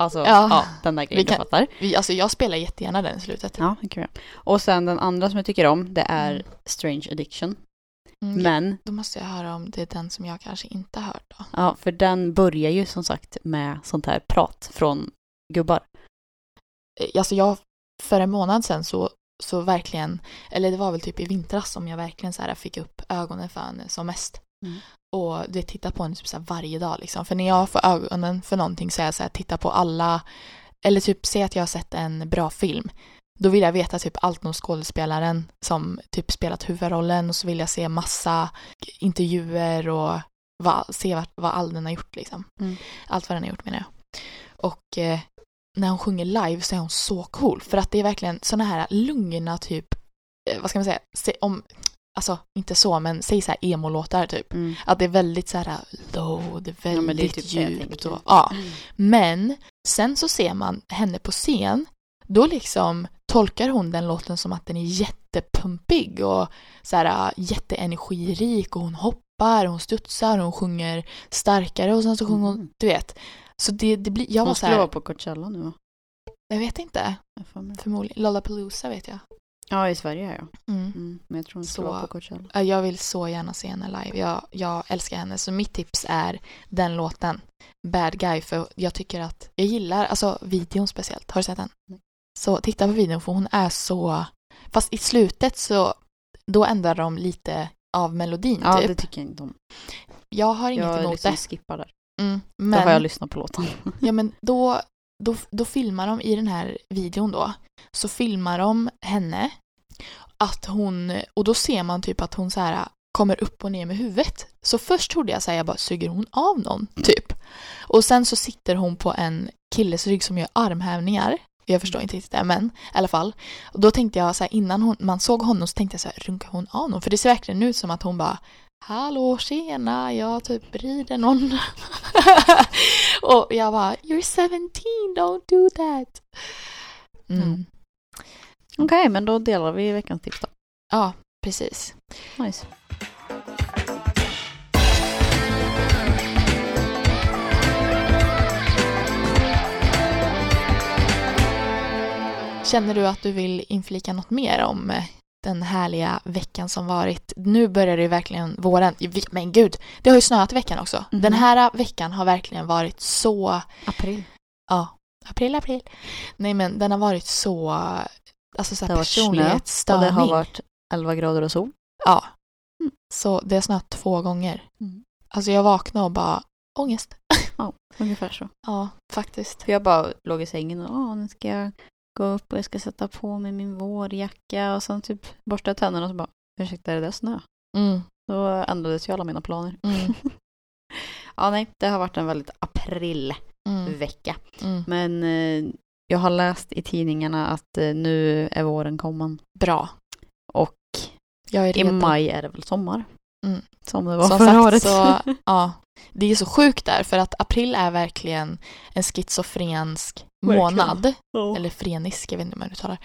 Alltså, Ja. ja, den där grejen Vi kan- du fattar. Vi, alltså jag spelar jättegärna den i slutet. Ja, jag. Och sen den andra som jag tycker om, det är Mm. Strange Addiction. Mm, Men, Då måste jag höra om det är den som jag kanske inte har hört då. ja, för den börjar ju som sagt med sånt här prat från gubbar. Eh, Alltså jag, för en månad sedan så, så verkligen, eller det var väl typ i vintras som jag verkligen så här fick upp ögonen för henne som mest. Mm. Och det tittar på henne typ så varje dag liksom. För när jag får ögonen för någonting så är jag så här, titta på alla, eller typ se att jag har sett en bra film. Då vill jag veta typ allt om skådespelaren som typ spelat huvudrollen och så vill jag se massa intervjuer och vad, se vad, vad all den har gjort liksom. Mm. Allt vad den har gjort menar jag. Och eh, när hon sjunger live så är hon så cool för att det är verkligen såna här lugna typ, eh, vad ska man säga, se, om, alltså inte så men säg så här emo-låtar typ. Mm. Att det är väldigt så här low, det är väldigt Ja, men det är typ djupt och ja. Men sen så ser man henne på scen, då liksom tolkar hon den låten som att den är jättepumpig och så här jätteenergirik och hon hoppar, hon studsar, hon sjunger starkare och sen så sjunger hon, Mm. du vet. Så det, det blir, jag var Hon så skulle här, vara på Coachella nu va? jag vet inte, Jag förmodligen, Lollapalooza vet jag. Ja, i Sverige ja. Mm. Mm. Men jag tror hon Så- på Coachella. Ja, Jag vill så gärna se henne live. Jag, jag älskar henne. Så mitt tips är den låten. Bad Guy. För jag tycker att jag gillar, alltså videon speciellt. Har du sett den? Nej. Så titta på videon för hon är så... Fast i slutet så då ändrar de lite av melodin Ja, typ. det tycker jag inte om. Jag har inget Jag emot liksom det. skippar där. Mm. Då Men, har jag lyssnat på låten. ja, men då, då, då filmar de i den här videon då, så filmar de henne att hon, och då ser man typ att hon så här kommer upp och ner med huvudet. Så först trodde jag så här, jag bara, suger hon av någon? Typ. Och sen så sitter hon på en killes rygg som gör armhävningar. Jag förstår inte riktigt det, men i alla fall. Och då tänkte jag så här, innan hon, man såg honom så tänkte jag så här, runkar hon av någon? För det ser verkligen ut som att hon bara, hallå tjena, jag typ rider någon. och jag bara, you're 17, don't do that. Mm. Okej, men då delar vi veckans tips då. Ja, precis. Nice. Känner du att du vill inflika något mer om eh, den härliga veckan som varit? Nu börjar det ju verkligen våren. Men gud, det har ju snöat i veckan också. Mhm. Den här veckan har verkligen varit så... April. Ja, april, april. Nej men den har varit så... Alltså så här personlighetsstörning. Och det har varit 11 grader och sol. Ja. Mm. Så det har snöat två gånger. Mm. Alltså jag vaknade och bara, ångest. Ungefär så. Ja, faktiskt. För jag bara låg i sängen och nu ska jag gå upp och jag ska sätta på mig min vårjacka och sen typ borsta tänderna och så bara ursäkta är det där snö? Mm, Då ändrades ju alla mina planer. mm, Ja nej, det har varit en väldigt aprilvecka. mm, mm. Men eh, jag har läst i tidningarna att eh, nu är våren kommen. Bra. Och i maj är det väl sommar. Mm. Som det var Som förra sagt året. så, ja. Det är så sjukt där för att april är verkligen en schizofrensk månad. Ja. Eller frenisk, jag vet inte hur man uttalar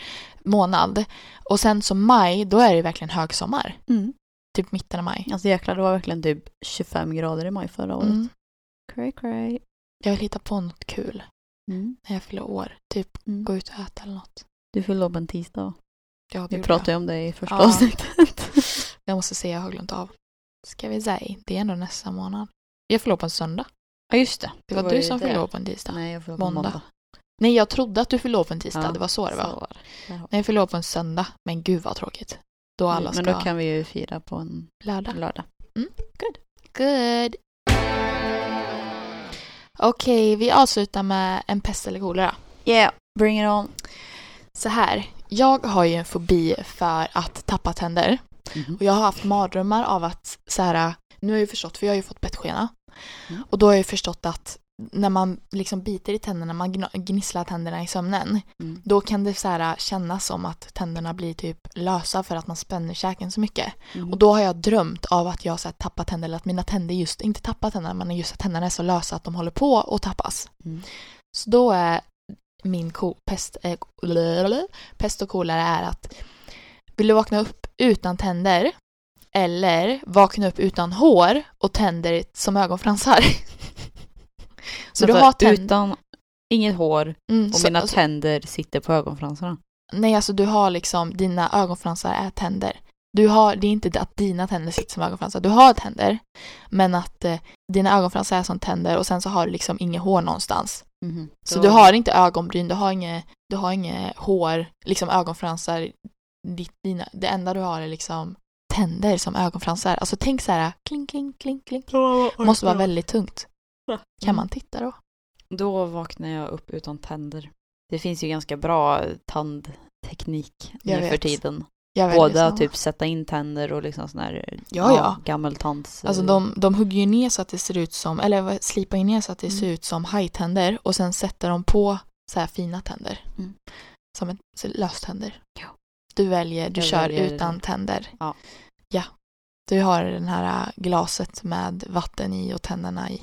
Månad. Och sen så maj, då är det verkligen högsommar. Mm. Typ mitten av maj. Alltså jäklar, det var verkligen typ 25 grader i maj förra året. Mm. Cray cray. Jag vill hitta på något kul Mm. när jag fyller år. Typ Mm. gå ut och äta eller något. Du fyllde upp en tisdag. Ja, Vi pratade ju om det i första Ja. avsnittet. Jag måste se, jag har glömt av. Ska vi säga, det är ändå nästa månad. Jag år på en söndag. Ja just det. Det var, du som år på en tisdag. Nej, jag fyllde på Måndag. måndag. Nej, jag trodde att du år på en tisdag. Ja, det var så det var. Så var det. Nej, jag år på en söndag. Men gud vad tråkigt. Då alla ska Men då kan vi ju fira på en lördag. lördag. Good. Okej, vi avslutar med en pest eller kolera. Yeah, bring it on. Så här, jag har ju en fobi för att tappa tänder. Mhm. Och jag har haft mardrömmar av att så här, nu har jag ju förstått, för jag har ju fått bettskena. Mm. Och då har jag ju förstått att när man liksom biter i tänderna, man gnisslar tänderna i sömnen, Mm. då kan det så här kännas som att tänderna blir typ lösa för att man spänner käken så mycket. Mhm. Och då har jag drömt av att jag så här tappat tänder, eller att mina tänder just, inte tappat tänderna, men just att tänderna är så lösa att de håller på att tappas. Mm. Så då är min ko, pest, blablabla, pest och kolera är att vill du vakna upp utan tänder eller vakna upp utan hår och tänder som ögonfransar? så du Vänta, har tänder... Utan inget hår Mm, och så- mina alltså- tänder sitter på ögonfransarna. Nej, alltså du har liksom, dina ögonfransar är tänder. Du har, det är inte att dina tänder sitter som ögonfransar, du har tänder. Men att eh, dina ögonfransar är som tänder och sen så har du liksom inget hår någonstans. Mhm. Så du har inte ögonbryn, du har inget, du har inget hår, liksom ögonfransar. Ditt, dina, det enda du har är liksom tänder som ögonfransar. Alltså tänk så här, kling, kling, kling, kling. Måste vara väldigt tungt. Kan man titta då? Då vaknar jag upp utan tänder. Det finns ju ganska bra tandteknik Jag nu för vet. tiden. Jag vet Både att typ sätta in tänder och liksom sån här Ja, ja. gammeltands... Alltså de, de hugger ju ner så att det ser ut som, eller slipar ju ner så att det Mm. ser ut som hajtänder och sen sätter de på så här fina tänder. Mm. Som ett, löständer. Ja. Du väljer, du Jag kör väljer- utan tänder. Ja. Ja. Du har den här äh, glaset med vatten i och tänderna i.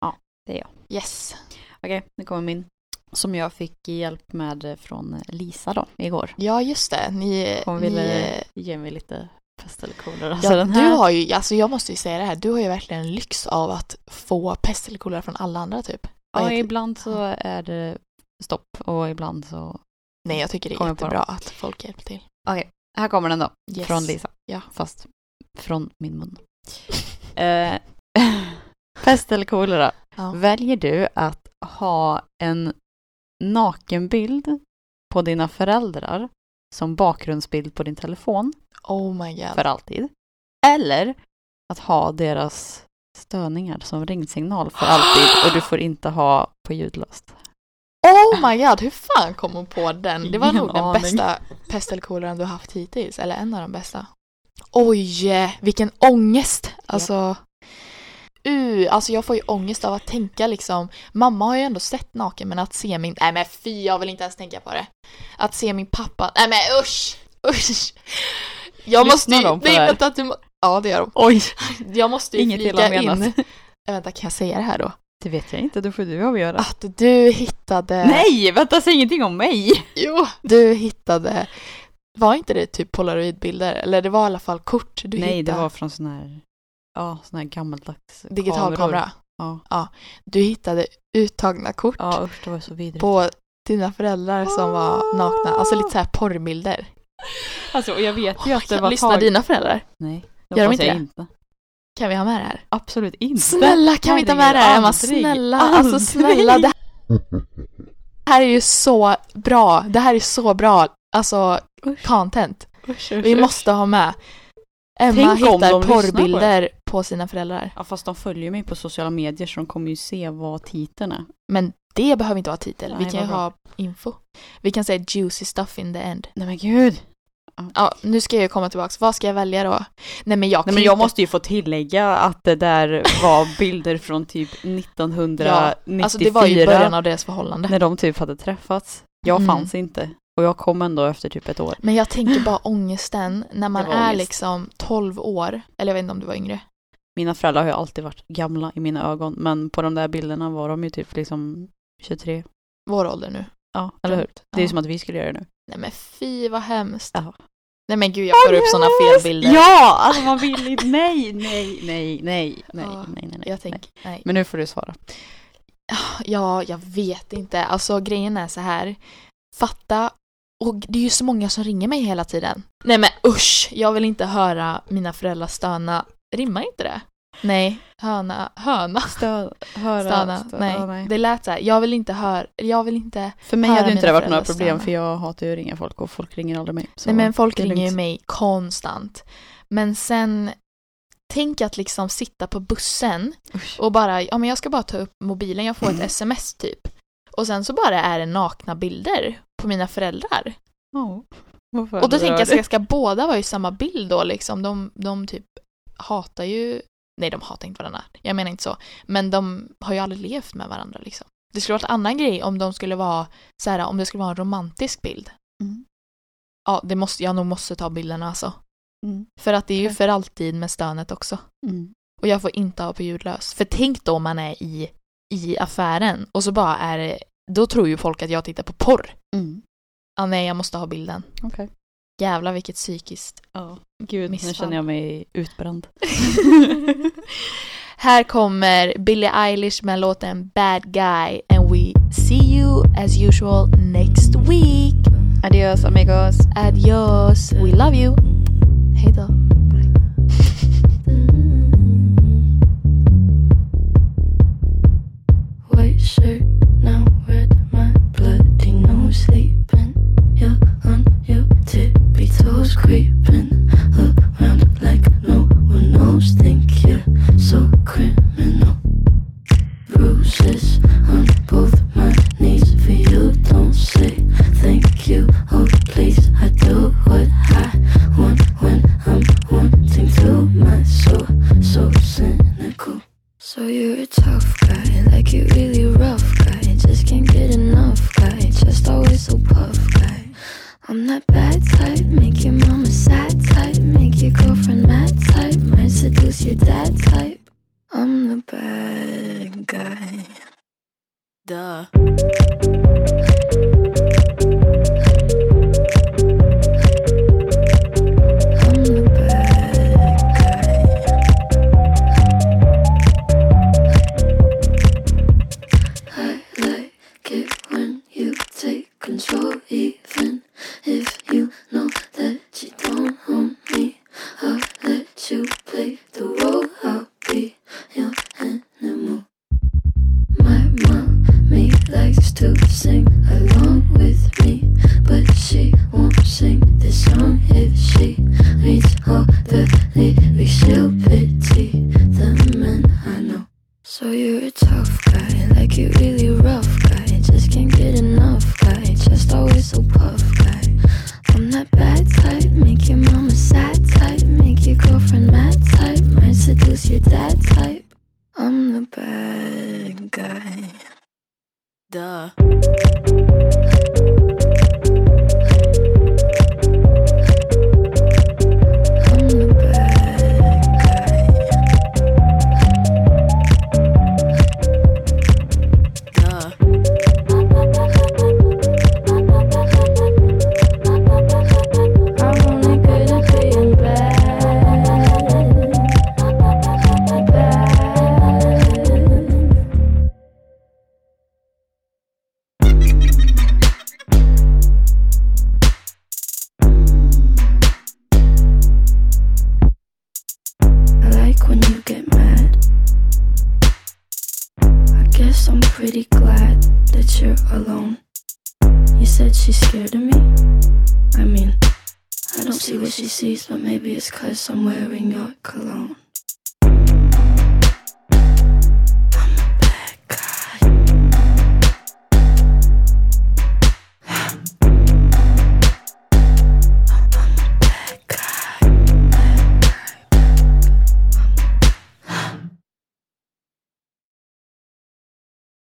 Ja, det är jag. Yes. Okej, nu kommer min. Som jag fick hjälp med från Lisa då, igår. Ja, just det. Ni, Hon ni ville ge mig lite pest eller kolera. Ja, Så den här... Du har ju, alltså jag måste ju säga det här, du har ju verkligen lyx av att få pest eller kolera från alla andra typ. Ja, heter- ibland så är det stopp och ibland så... Nej, jag tycker det är jättebra att folk hjälper till. Här kommer den då, Yes. från Lisa. Ja. Fast från min mun. Eh, pest eller kolera? Ja. Väljer du att ha en nakenbild på dina föräldrar som bakgrundsbild på din telefon Oh my god. för alltid? Eller att ha deras störningar som ringsignal för alltid och du får inte ha på ljudlöst. Oh my god, hur fan kom hon på den? Det var Ingen nog den aning. bästa pest eller koleran du haft hittills, eller en av de bästa. Oj, eh, vilken ångest! Alltså, uh, alltså jag får ju ångest av att tänka liksom, mamma har ju ändå sett naken men att se min, nej men fy jag vill inte ens tänka på det. Att se min pappa, nej men usch, usch. Jag måste Lyssnar ju, de på nej det vänta, du ja det gör de. Oj! Jag måste ju Inget flika in. Äh, vänta, kan jag säga det här då? Det vet jag inte, då får du avgöra. Att du hittade... Nej, vänta, säg ingenting om mig! Jo, du hittade, var inte det typ polaroidbilder? Eller det var i alla fall kort du Nej, det hittade. var från sån här, ja, sån här gammaldags digital kameror. kamera. Ja. Du hittade uttagna kort ja, usch det var så vidrigt. på dina föräldrar som var nakna. Alltså lite så här porrbilder. Alltså, och jag vet ju att det var lyssna tag... dina föräldrar? Nej, Gör de inte jag det? inte. Kan vi ha med det här? Absolut inte. Snälla kan vi inte ha med det här Emma? Aldrig, Snälla, aldrig. alltså snälla. Det här är ju så bra. Det här är så bra. Alltså content. Usch, usch, Vi usch. måste ha med. Emma Tänk om de hittar lyssnar på porrbilder på sina föräldrar. Ja, fast de följer mig på sociala medier så de kommer ju se vad titeln är. Men det behöver inte vara titel. vi Nej, kan ju bra. ha info. Vi kan säga juicy stuff in the end. Nej men gud! Ja, nu ska jag komma tillbaks. Vad ska jag välja då? Nej men jag Nej men jag måste ju få tillägga att det där var bilder från typ 1994 Alltså det var ju början av deras förhållande. när de typ hade träffats. Jag Mm. fanns inte. Och jag kom ändå efter typ ett år. Men jag tänker bara ångesten när man är ångest. liksom 12 år. Eller jag vet inte om du var yngre. Mina föräldrar har ju alltid varit gamla i mina ögon. Men på de där bilderna var de ju typ liksom 23. Vår ålder nu. Ja, eller hur? Det är ju Ja. som att vi skulle göra det nu. Nej men fy vad hemskt. Ja. Nej men gud jag får upp sådana felbilder. Ja, alltså man vill inte. Nej, nej, nej, nej, nej, Ja, nej, nej, nej. Jag tänker, nej. Men nu får du svara. Ja, jag vet inte. Alltså grejen är så här. Fatta, och det är ju så många som ringer mig hela tiden. Nej men usch, jag vill inte höra mina föräldrar stöna. Rimmar inte det? Nej, höna, höna. Stö, höra, Stöna, stö- nej. ja, nej. Det lät så här. jag vill inte höra, jag vill inte. För mig hade inte det varit några problem stöna. för jag hatar ju att ringa folk och folk ringer aldrig mig. Nej men folk ringer ju mig konstant. Men sen, tänk att liksom sitta på bussen Usch. och bara, ja men jag ska bara ta upp mobilen, jag får ett sms typ. Och sen så bara är det nakna bilder på mina föräldrar. Varför Och då tänker jag, det? ska, ska båda vara i samma bild då liksom? De, de typ hatar ju, nej de hatar inte varandra, jag menar inte så. Men de har ju aldrig levt med varandra liksom. Det skulle vara en annan grej om de skulle vara, så här, om det skulle vara en romantisk bild. Mm. Ja, det måste, jag nog måste ta bilderna alltså. Mm. För att det är ju för alltid med stönet också. Mm. Och jag får inte ha på ljudlös. För tänk då om man är i, i affären och så bara är det, då tror ju folk att jag tittar på porr. Mm. Ja, nej, jag måste ha bilden. Okej. Jävlar vilket psykiskt. Ja. Gud, Missfall. nu känner jag mig utbränd. Här kommer Billie Eilish med låten Bad Guy and we see you as usual next week. Adios amigos. Adios, we love you. Hej då. You.